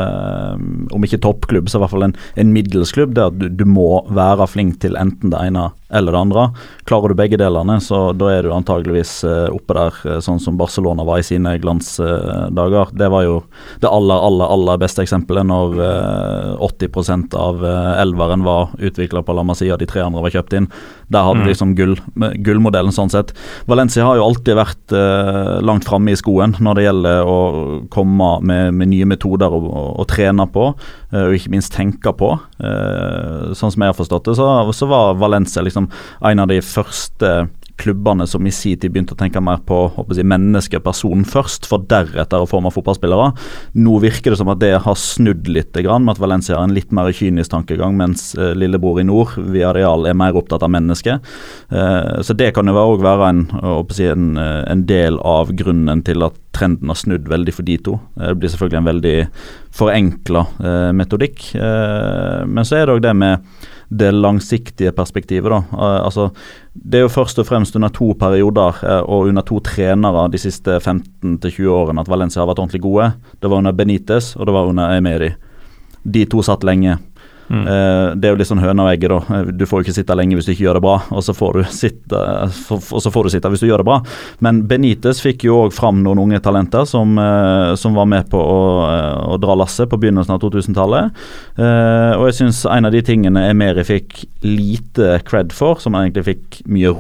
om ikke toppklubb, så i hvert fall en, en middelsklubb. At du, du, må være flink til enten det ene eller det andre. Klarer du begge delene, så da er du antageligvis uh, oppe der, uh, sånn som Barcelona var i sine glansdager. Det var jo det aller, aller, aller beste eksempelet når 80% av elveren var utvikla på La Masia, de tre andre var kjøpt inn. Der hadde mm. liksom gull, gullmodellen sånn sett. Valencia har jo alltid vært langt framme i skoen når det gjelder å komme med, med nye metoder å, å, å trene på, og ikke minst tenke på. sånn som jeg har forstått det, så, så var Valencia liksom liksom en av de første klubbene som i sin tid begynte å tenke mer på jeg, menneske, personen først, for deretter å forme fotballspillere. Nå virker det som at det har snudd litt, med at Valencia har en litt mer kynisk tankegang, mens eh, lillebror i nord, via Real, er mer opptatt av mennesket. Eh, så det kan jo òg være en, jeg, en, eh, en, del av grunnen til at trenden har snudd veldig for de to. Det blir selvfølgelig en veldig forenkla metodikk, men så er det òg det med det langsiktige perspektivet. da. Uh, altså, det er jo først og fremst under to perioder uh, og under to trenere de siste 15-20 årene at Valencia har vært ordentlig gode. Det var under Benitez og det var under Emeri. De to satt lenge. Mm. Uh, det er jo litt sånn høna og egget, da. Eh, du får jo ikke sitte lenge hvis du ikke gjør det bra, og så får du sitte, for, og så får du sitte hvis du gjør det bra. Men Benitez fikk jo òg fram noen unge talenter som, som var med på å, å, dra lasset på begynnelsen av 2000-tallet. Uh, og jeg syns en av de tingene Emeri fikk lite cred for, som han egentlig fikk mye,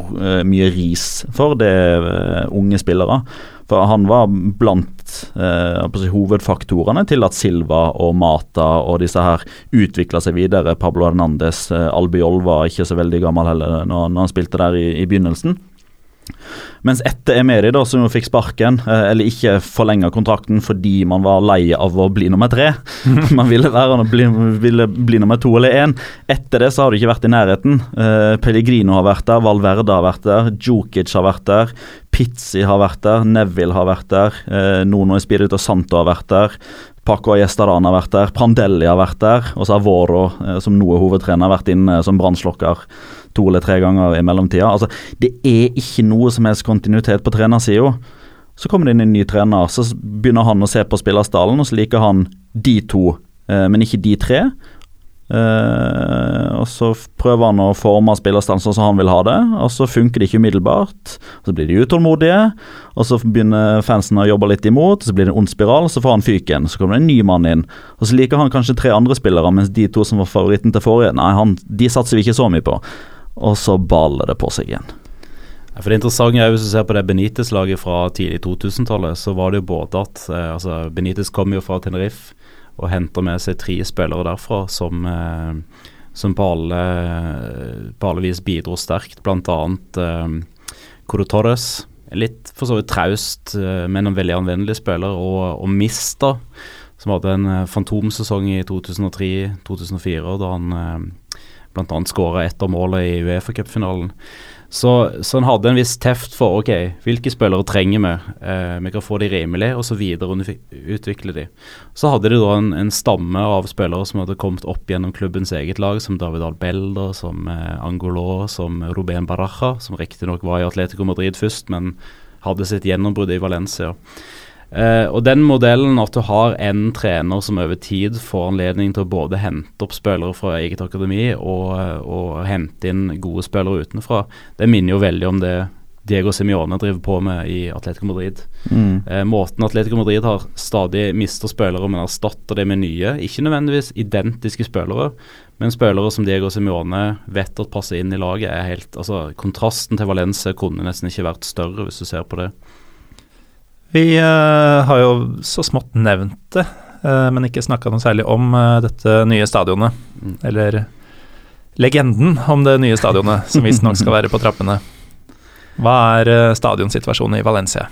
mye ris for, det er unge spillere. For han var blant eh, hovedfaktorene til at Silva og Mata og disse her utvikla seg videre. Pablo Hernandez, eh, Albiol var ikke så veldig gammel heller når, når han spilte der i, i begynnelsen. Mens etter Emeri, da, som jo fikk sparken, eh, eller ikke forlenga kontrakten fordi man var lei av å bli nummer tre Man ville, være, bli, ville bli nummer to eller én. Etter det så har du ikke vært i nærheten. Eh, Pellegrino har vært der, Valverde har vært der, Djokic har vært der. Pizzi har vært der, Neville har vært der, eh, Nono Espirito Santo har vært der. Paco Gjestaran har vært der, Prandelli har vært der, og så har Voro, eh, som nå er hovedtrener, vært inne som brannslokker to eller tre ganger i mellomtida. Altså, det er ikke noe som helst kontinuitet på trenersida. Så kommer det inn en ny trener, så begynner han å se på spillerstallen, og så liker han de to, eh, men ikke de tre. Uh, og Så prøver han å forme spillerstand sånn som han vil ha det, og så funker det ikke umiddelbart. og Så blir de utålmodige, og så begynner fansen å jobbe litt imot, og så blir det en ond spiral, så får han fyken. Så kommer det en ny mann inn, og så liker han kanskje tre andre spillere, mens de to som var favoritten til forrige, nei, han, de satser vi ikke så mye på og så baller det på seg igjen. For det interessante er Hvis du ser på det Benitez-laget fra tidlig 2000-tallet, så var det jo både at eh, altså Benitez kom jo fra Tenerife og henter med seg tre spillere derfra som, eh, som på, alle, på alle vis bidro sterkt, bl.a. Eh, Codo Torres. Litt for så vidt traust, eh, men en veldig anvendelig spiller. Og, og Mista, som hadde en eh, fantomsesong i 2003-2004, da han bl.a. skåra ett av målene i Uefa-cupfinalen. Så, så han hadde en viss teft for ok, hvilke spillere trenger vi? Eh, vi kan få de rimelig, og så videre utvikle de. Så hadde de da en, en, stamme av spillere som hadde kommet opp gjennom klubbens eget lag, som David Albelda, som eh, Angolo, som Ruben Baraja, som riktignok var i Atletico Madrid først, men hadde sitt gjennombrudd i Valencia. Eh, og den modellen at du har en trener som over tid får anledning til å både hente opp spillere fra eget akademi og, og hente inn gode spillere utenfra, det minner jo veldig om det Diego Simione driver på med i Atletico Madrid. Mm. Uh, måten Atletico Madrid har stadig mista spillere, men erstatter det med nye. Ikke nødvendigvis identiske spillere, men spillere som Diego Simione vet at passer inn i laget. er helt, altså Kontrasten til Valencia kunne nesten ikke vært større, hvis du ser på det. Vi uh, har jo så smått nevnt det, uh, men ikke snakka noe særlig om uh, dette nye stadionet. Mm. Eller legenden om det nye stadionet, som visstnok skal være på trappene. Hva er stadionsituasjonen i Valencia?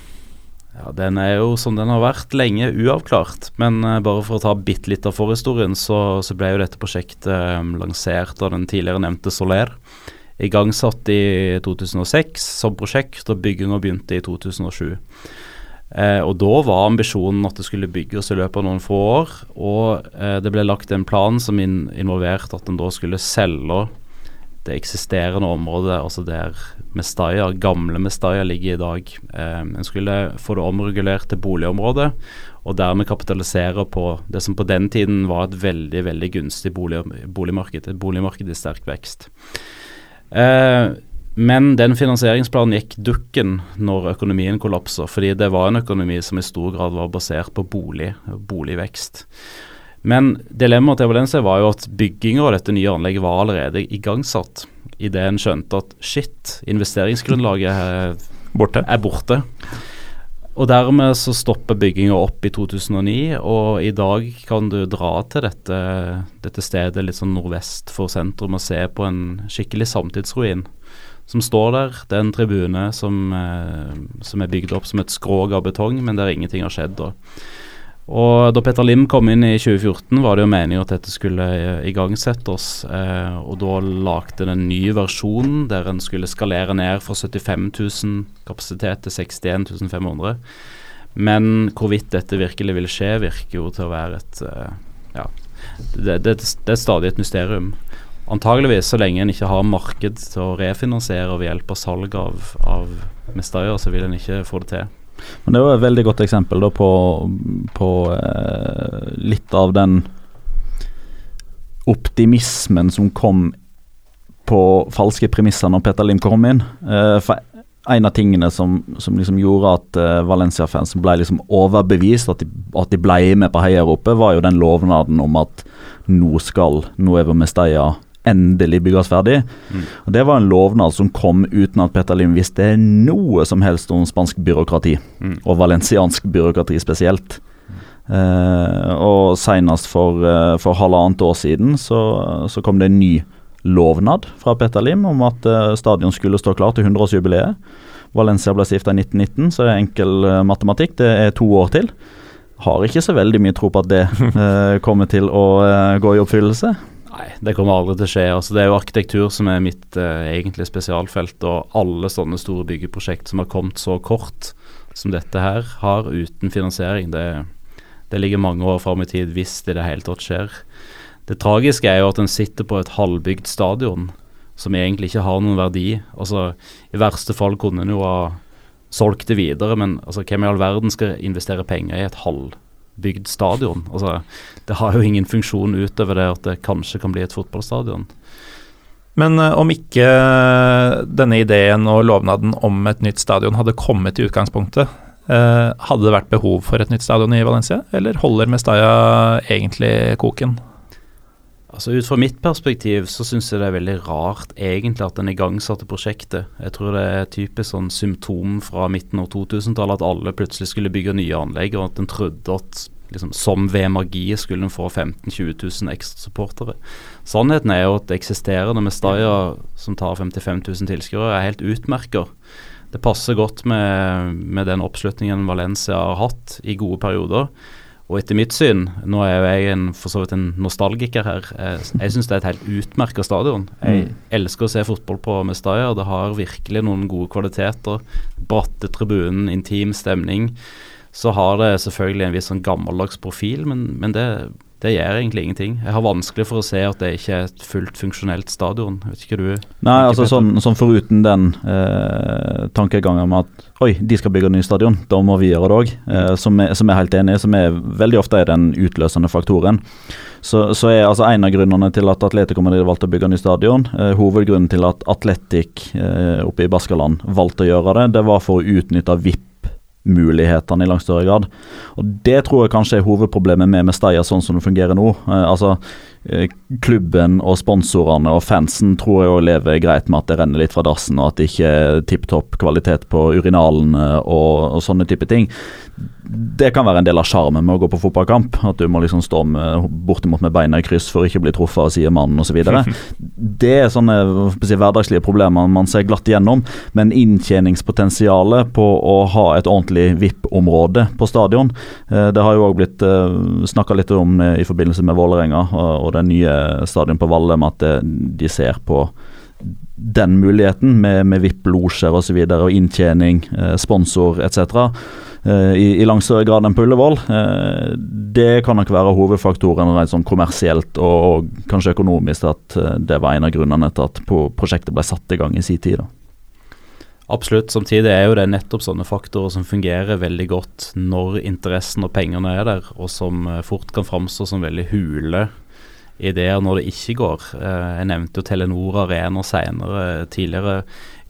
Ja, Den er jo som den har vært lenge uavklart. Men bare for å ta bitte litt av forhistorien, så, så, ble jo dette prosjektet lansert av den tidligere nevnte Soler. Igangsatt i 2006 som prosjekt, og bygginga begynte i 2007. Eh, og Da var ambisjonen at det skulle bygges i løpet av noen få år. Og eh, det ble lagt en plan som in involverte at en da skulle selge det eksisterende området, altså der Mestaya, gamle Mestaya ligger i dag. Eh, en skulle få det omregulert til boligområde, og dermed kapitalisere på det som på den tiden var et veldig veldig gunstig bolig, boligmarked. Et boligmarked i sterk vekst. Eh, men den finansieringsplanen gikk dukken når økonomien kollapsa, fordi det var en økonomi som i stor grad var basert på bolig, boligvekst. Men dilemmaet til Valencia var jo at bygginga av dette nye anlegget var allerede igangsatt. Idet en skjønte at shit, investeringsgrunnlaget er borte. er borte. Og dermed så stopper bygginga opp i 2009, og i dag kan du dra til dette, dette stedet litt sånn nordvest for sentrum og se på en skikkelig samtidsruin som står der. Det er en tribune som, eh, som er bygd opp som et skrog av betong, men der ingenting har skjedd. da. Og Da Petter Lim kom inn i 2014, var det jo meningen at dette skulle eh, igangsettes. Eh, og da lagde den en ny versjon der en skulle skalere ned fra 75 000 kapasitet til 61 500. Men hvorvidt dette virkelig vil skje, virker jo til å være et eh, Ja, det, det, det er stadig et mysterium. Antageligvis så lenge en ikke har marked til å refinansiere ved hjelp av salg av, av Mestaya, så vil en ikke få det til. Men Det var et veldig godt eksempel da, på, på eh, litt av den optimismen som kom på falske premisser når Peter Lim kom inn. Eh, for en av tingene som, som liksom gjorde at uh, Valencia-fansen ble liksom overbevist, at de, at de ble med på heiaropet, var jo den lovnaden om at nå skal Nuevo Mestalla endelig bygges ferdig. Mm. Og Det var en lovnad som kom uten at Petter Lim visste noe som helst om spansk byråkrati, mm. og valensiansk byråkrati spesielt. Uh, og senest for, uh, for, halvannet år siden så, så, kom det en ny lovnad fra Petter Lim om at uh, stadion skulle stå klar til 100-årsjubileet. Valencia ble stifta i 1919, så det er enkel matematikk. Det er to år til. Har ikke så veldig mye tro på at det kommer til å gå i oppfyllelse. Nei, det kommer aldri til å skje. Altså, det er jo arkitektur som er mitt uh, egentlige spesialfelt. Og alle sånne store byggeprosjekt som har kommet så kort som dette her, har uten finansiering. Det, det ligger mange år fram i tid hvis det i det hele tatt skjer. Det tragiske er jo at en sitter på et halvbygd stadion som egentlig ikke har noen verdi. Altså, I verste fall kunne en jo ha solgt det videre, men altså, hvem i all verden skal investere penger i et halvbygd bygd stadion. Altså, det har jo ingen funksjon utover det at det kanskje kan bli et fotballstadion. Men uh, om ikke denne ideen og lovnaden om et nytt stadion hadde kommet i utgangspunktet, uh, hadde det vært behov for et nytt stadion i Valencia, eller holder Mestalla egentlig koken? Altså Ut fra mitt perspektiv så syns jeg det er veldig rart egentlig at den igangsatte prosjektet. Jeg tror det er typisk sånn symptom fra midten av 2000-tallet at alle plutselig skulle bygge nye anlegg, og at en trodde at liksom, som ved magi skulle en få 15 000-20 000 ekstra supportere. Sannheten er jo at det eksisterende Mestalla, som tar 55 000 tilskuere, er helt utmerka. Det passer godt med, med den oppslutningen Valencia har hatt i gode perioder. Og etter mitt syn, nå er jo jeg en, for så vidt en nostalgiker her, jeg, eh, jeg syns det er et helt utmerka stadion. Jeg mm. elsker å se fotball på Mestalla. Det har virkelig noen gode kvaliteter. Bratte tribunen, intim stemning. Så har det selvfølgelig en viss sånn gammeldags profil, men, men det, Det gjør egentlig ingenting. Jeg har vanskelig for å se at det ikke er et fullt funksjonelt stadion. Vet ikke du Nei, altså sånn, sånn foruten den eh, tankegangen med at oi, de skal bygge ny stadion, da må vi gjøre det òg, eh, som, som jeg er helt enig i, som er veldig ofte er den utløsende faktoren. Så, så er altså en av grunnene til at Atletico Madrid valgte å bygge ny stadion, eh, hovedgrunnen til at Atletic eh, oppe i Baskaland valgte å gjøre det, det var for å utnytte VIP-mulighetene i langt større grad. Og Det tror jeg kanskje er hovedproblemet med Mestalla sånn som det fungerer nå. Eh, altså eh, Klubben og sponsorene og fansen tror jeg også lever greit med at det renner litt fra dassen, og at det ikke er tipp topp kvalitet på urinalene og, og sånne type ting. Det kan være en del av sjarmen med å gå på fotballkamp. At du må liksom stå med, bortimot med beina i kryss for å ikke bli truffet av sidemannen osv. Det er sånne si, hverdagslige problemer man ser glatt igjennom. Men inntjeningspotensialet på å ha et ordentlig VIP-område på stadion, eh, det har jo òg blitt uh, snakka litt om eh, i forbindelse med Vålerenga og, det nye stadion på Valle, med at de ser på den muligheten med, med VIP-losjer osv. Og, så videre, og inntjening, eh, sponsor etc. eh, i, i langt større grad enn på Ullevål. Eh, det kan nok være hovedfaktoren rent sånn kommersielt og, og kanskje økonomisk at eh, det var en av grunnene til at prosjektet ble satt i gang i sin tid. da. Absolutt. Samtidig er jo det nettopp sånne faktorer som fungerer veldig godt når interessen og pengene er der, og som fort kan framstå som veldig hule ideer når det ikke går. Jeg nevnte jo Telenor Arena senere tidligere.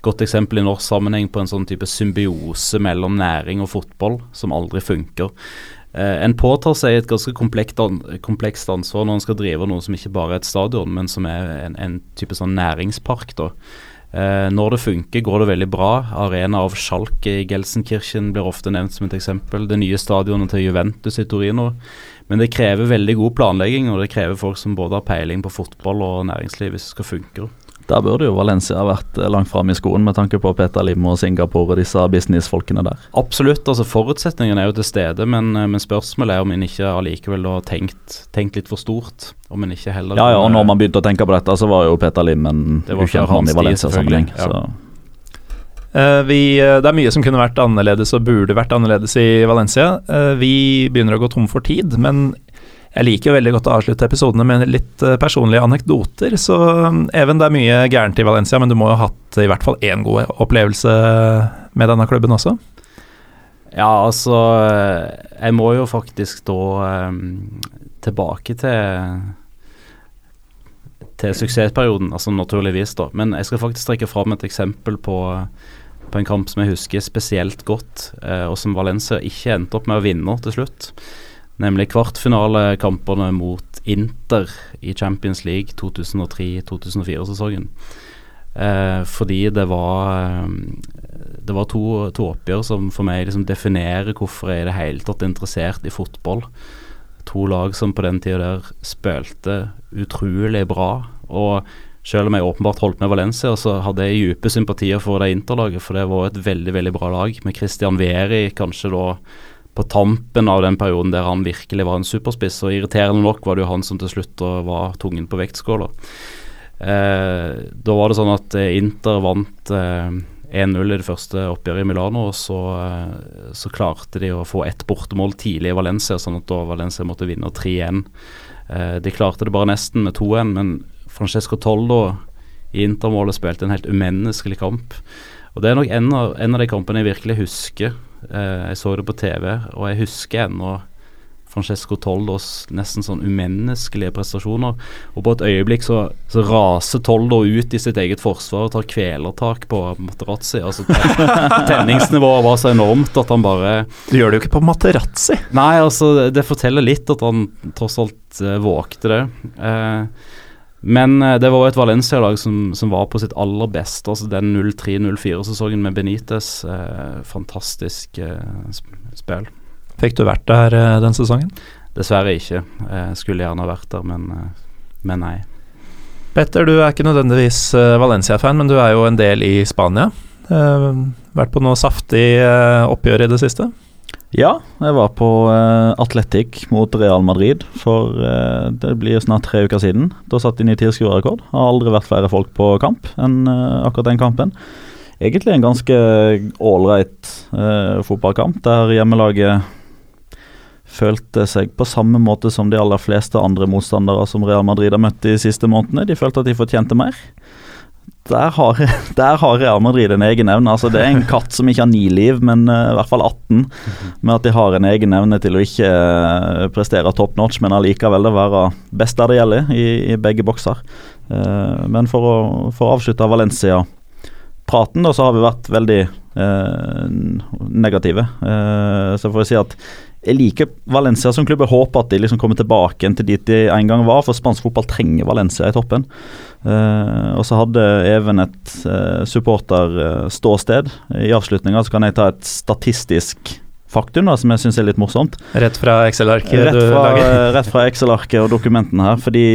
Godt eksempel i norsk sammenheng på en sånn type symbiose mellom næring og fotball som aldri funker. Eh, En påtar seg et ganske komplekst ansvar når en skal drive noe som ikke bare er et stadion, men som er en, en type sånn næringspark. da. Eh, når det funker, går det veldig bra. Arena av Schalke i Gelsenkirchen blir ofte nevnt som et eksempel. Det nye stadionet til Juventus i Torino. Men det krever veldig god planlegging, og det krever folk som både har peiling på fotball og næringsliv hvis det skal funke. Der burde jo Valencia vært eh, langt framme i skoen med tanke på Peter Lim og Singapore og disse businessfolkene der. Absolutt, altså forutsetningene er jo til stede, men, eh, men spørsmålet er om en ikke allikevel har tenkt, tenkt litt for stort. Om en ikke heller Ja, ja, og når man begynte å tenke på dette, så var jo Peter Lim en Det ukjent mann i Valencia-sammenheng. Eh, vi, eh, det er mye som kunne vært annerledes og burde vært annerledes i Valencia. Eh, vi begynner å gå tom for tid, men jeg liker jo veldig godt å avslutte episodene med litt eh, personlige anekdoter. Så eh, Even, det er mye gærent i Valencia, men du må jo ha hatt i hvert fall én god opplevelse med denne klubben også? Ja, altså Jeg må jo faktisk da um, tilbake til til suksessperioden, altså naturligvis, da. Men jeg skal faktisk trekke fram et eksempel på, på en kamp som jeg husker spesielt godt, eh, og som Valencia ikke endte opp med å vinne til slutt. Nemlig kvartfinalekampene mot Inter i Champions League 2003-2004-sesongen. Eh, fordi det var eh, Det var to, to oppgjør som for meg liksom definerer hvorfor jeg i det hele tatt er interessert i fotball. To lag som på den tida der spilte utrolig bra. Og selv om jeg åpenbart holdt med Valencia, så hadde jeg dype sympatier for det interlaget, for det var et veldig veldig bra lag, med Christian Vieri kanskje da på tampen av den perioden der han virkelig var en superspiss. Og irriterende nok var det jo han som til slutt var tungen på vektskåla. Eh, da var det sånn at eh, Inter vant eh, 1-0 i det første oppgjøret i Milano, og så, eh, så klarte de å få ett bortemål tidlig i Valencia, sånn at da Valencia måtte vinne 3-1. Eh, de klarte det bare nesten med 2-1, men Francesco Toldo i Intermålet spilte en helt umenneskelig kamp. Og Det er nok en av, en av de kampene jeg virkelig husker. Eh, jeg så det på TV, og jeg husker ennå Francesco Toldos nesten sånn umenneskelige prestasjoner. Og på et øyeblikk så, så raser Toldo ut i sitt eget forsvar og tar kvelertak på Materazzi. Altså Tenningsnivået var så enormt at han bare Du gjør det jo ikke på Materazzi. Nei, altså det, forteller litt at han tross alt eh, vågte det. Eh, men eh, det var jo et Valencia-lag som, som var på sitt aller beste. Altså Den 03-04-sesongen med Benitez. Eh, fantastisk eh, spill. Fikk du vært der eh, den sesongen? Dessverre ikke. Eh, skulle gjerne vært der, men, eh, men nei. Petter, du er ikke nødvendigvis eh, Valencia-fan, men du er jo en del i Spania. Eh, vært på noe saftig oppgjør i det siste? Ja, jeg var på uh, Atletic mot Real Madrid for uh, det blir snart tre uker siden. Da satte de ny tilskuerrekord. Har aldri vært flere folk på kamp enn uh, akkurat den kampen. Egentlig en ganske ålreit uh, fotballkamp, der hjemmelaget følte seg på samme måte som de aller fleste andre motstandere som Real Madrid har møtt de siste månedene. De følte at de fortjente mer. Der har, der har Real Madrid en egen evne. Altså, det er en katt som ikke har ni liv, men uh, i hvert fall 18. Med at de har en egen evne til å ikke uh, prestere top notch, men allikevel være best der det gjelder, i, i begge bokser. Uh, men for å, for å avslutte Valencia-praten, da, så har vi vært veldig negative. så får jeg si at jeg liker Valencia som klubb. Jeg håper at de liksom kommer tilbake til dit de en gang var, for spansk fotball trenger Valencia i toppen. Uh, og så hadde Even et uh, supporterståsted. I avslutninga kan jeg ta et statistisk faktum da, som jeg syns er litt morsomt. Rett fra Excel-arket rett fra, Rett fra Excel-arket og dokumentene her, fordi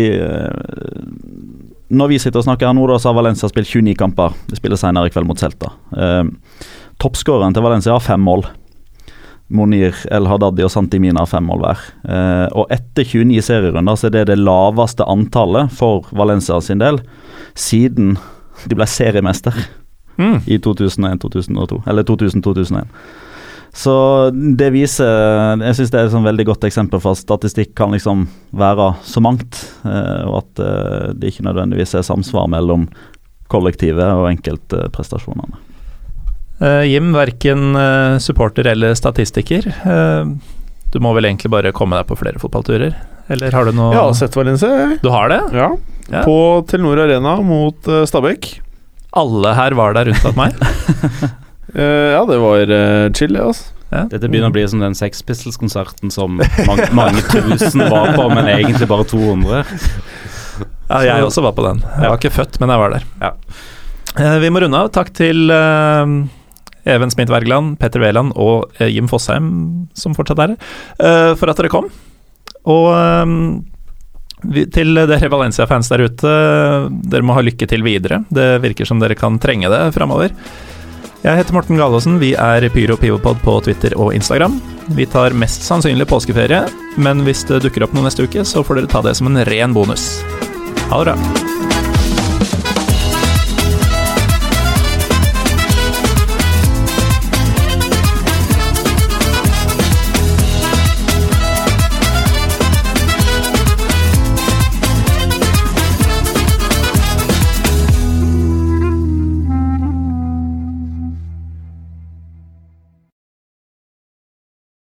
når vi sitter og snakker her nå, da, så har Valencia spilt 29 kamper. De spiller senere i kveld mot Celta. Uh, Toppskåreren til Valencia har fem mål. Monir, El Hadadi og Santimina har fem mål hver. Eh, og etter 29 serierunder så er det det laveste antallet for Valencia sin del siden de ble seriemester mm. i 2001-2002. Eller 2000-2001. Så det viser Jeg syns det er et sånn veldig godt eksempel for at statistikk kan liksom være så mangt, eh, og at eh, det ikke nødvendigvis er samsvar mellom kollektivet og enkeltprestasjonene. Uh, Jim, verken uh, supporter eller statistiker. Uh, du må vel egentlig bare komme deg på flere fotballturer? Eller har du noe Jeg har sett Valencia. Du har det? Ja. ja. På Telenor Arena mot Stabæk. Alle her var der unntatt meg? ja, det var chill, altså. Ja. Dette begynner å bli som den Sex Pistols-konserten som mange, mange, tusen var på, men egentlig bare 200. Ja, jeg også var på den. Jeg var ikke født, men jeg var der. Ja. vi må runde av. Takk til Even Smith Wergeland, Petter Wæland og eh, Jim Fosheim, som fortsatt er her, eh, for at dere kom. Og eh, til dere Valencia-fans der ute, dere må ha lykke til videre. Det virker som dere kan trenge det framover. Jeg heter Morten Galaasen, vi er Pyro Pivopod på Twitter og Instagram. Vi tar mest sannsynlig påskeferie, men hvis det dukker opp noe neste uke, så får dere ta det som en ren bonus. Ha det bra.